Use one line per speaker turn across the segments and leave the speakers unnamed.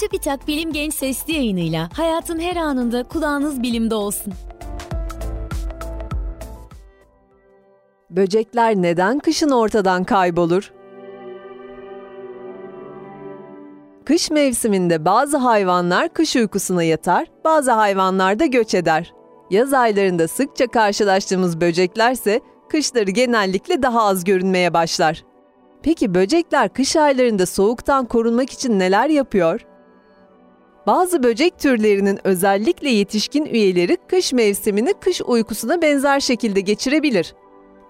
TÜBİTAK Bilim Genç Sesli yayınıyla hayatın her anında kulağınız bilimde olsun.
Böcekler neden kışın ortadan kaybolur? Kış mevsiminde bazı hayvanlar kış uykusuna yatar, bazı hayvanlar da göç eder. Yaz aylarında sıkça karşılaştığımız böceklerse kışları genellikle daha az görünmeye başlar. Peki böcekler kış aylarında soğuktan korunmak için neler yapıyor? Bazı böcek türlerinin özellikle yetişkin üyeleri kış mevsimini kış uykusuna benzer şekilde geçirebilir.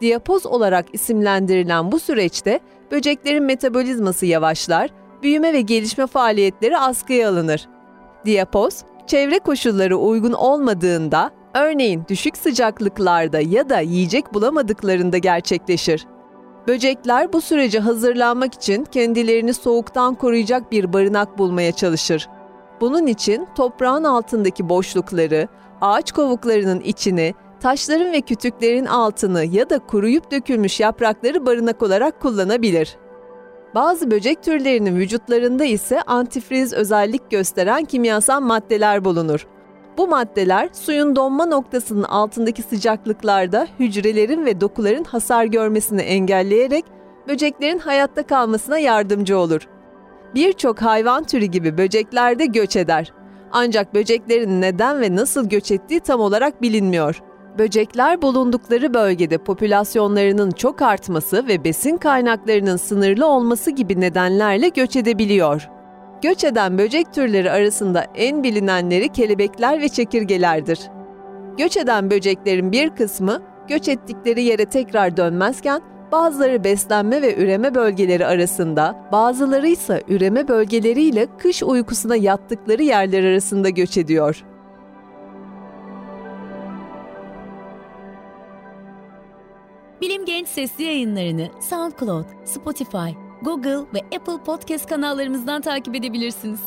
Diapoz olarak isimlendirilen bu süreçte böceklerin metabolizması yavaşlar, büyüme ve gelişme faaliyetleri askıya alınır. Diapoz, çevre koşulları uygun olmadığında, örneğin düşük sıcaklıklarda ya da yiyecek bulamadıklarında gerçekleşir. Böcekler bu sürece hazırlanmak için kendilerini soğuktan koruyacak bir barınak bulmaya çalışır. Bunun için toprağın altındaki boşlukları, ağaç kovuklarının içini, taşların ve kütüklerin altını ya da kuruyup dökülmüş yaprakları barınak olarak kullanabilir. Bazı böcek türlerinin vücutlarında ise antifriz özellik gösteren kimyasal maddeler bulunur. Bu maddeler suyun donma noktasının altındaki sıcaklıklarda hücrelerin ve dokuların hasar görmesini engelleyerek böceklerin hayatta kalmasına yardımcı olur. Birçok hayvan türü gibi böcekler de göç eder. Ancak böceklerin neden ve nasıl göç ettiği tam olarak bilinmiyor. Böcekler bulundukları bölgede popülasyonlarının çok artması ve besin kaynaklarının sınırlı olması gibi nedenlerle göç edebiliyor. Göç eden böcek türleri arasında en bilinenleri kelebekler ve çekirgelerdir. Göç eden böceklerin bir kısmı göç ettikleri yere tekrar dönmezken bazıları beslenme ve üreme bölgeleri arasında, bazıları ise üreme bölgeleriyle kış uykusuna yattıkları yerler arasında göç ediyor.
Bilim Genç Sesli yayınlarını SoundCloud, Spotify, Google ve Apple Podcast kanallarımızdan takip edebilirsiniz.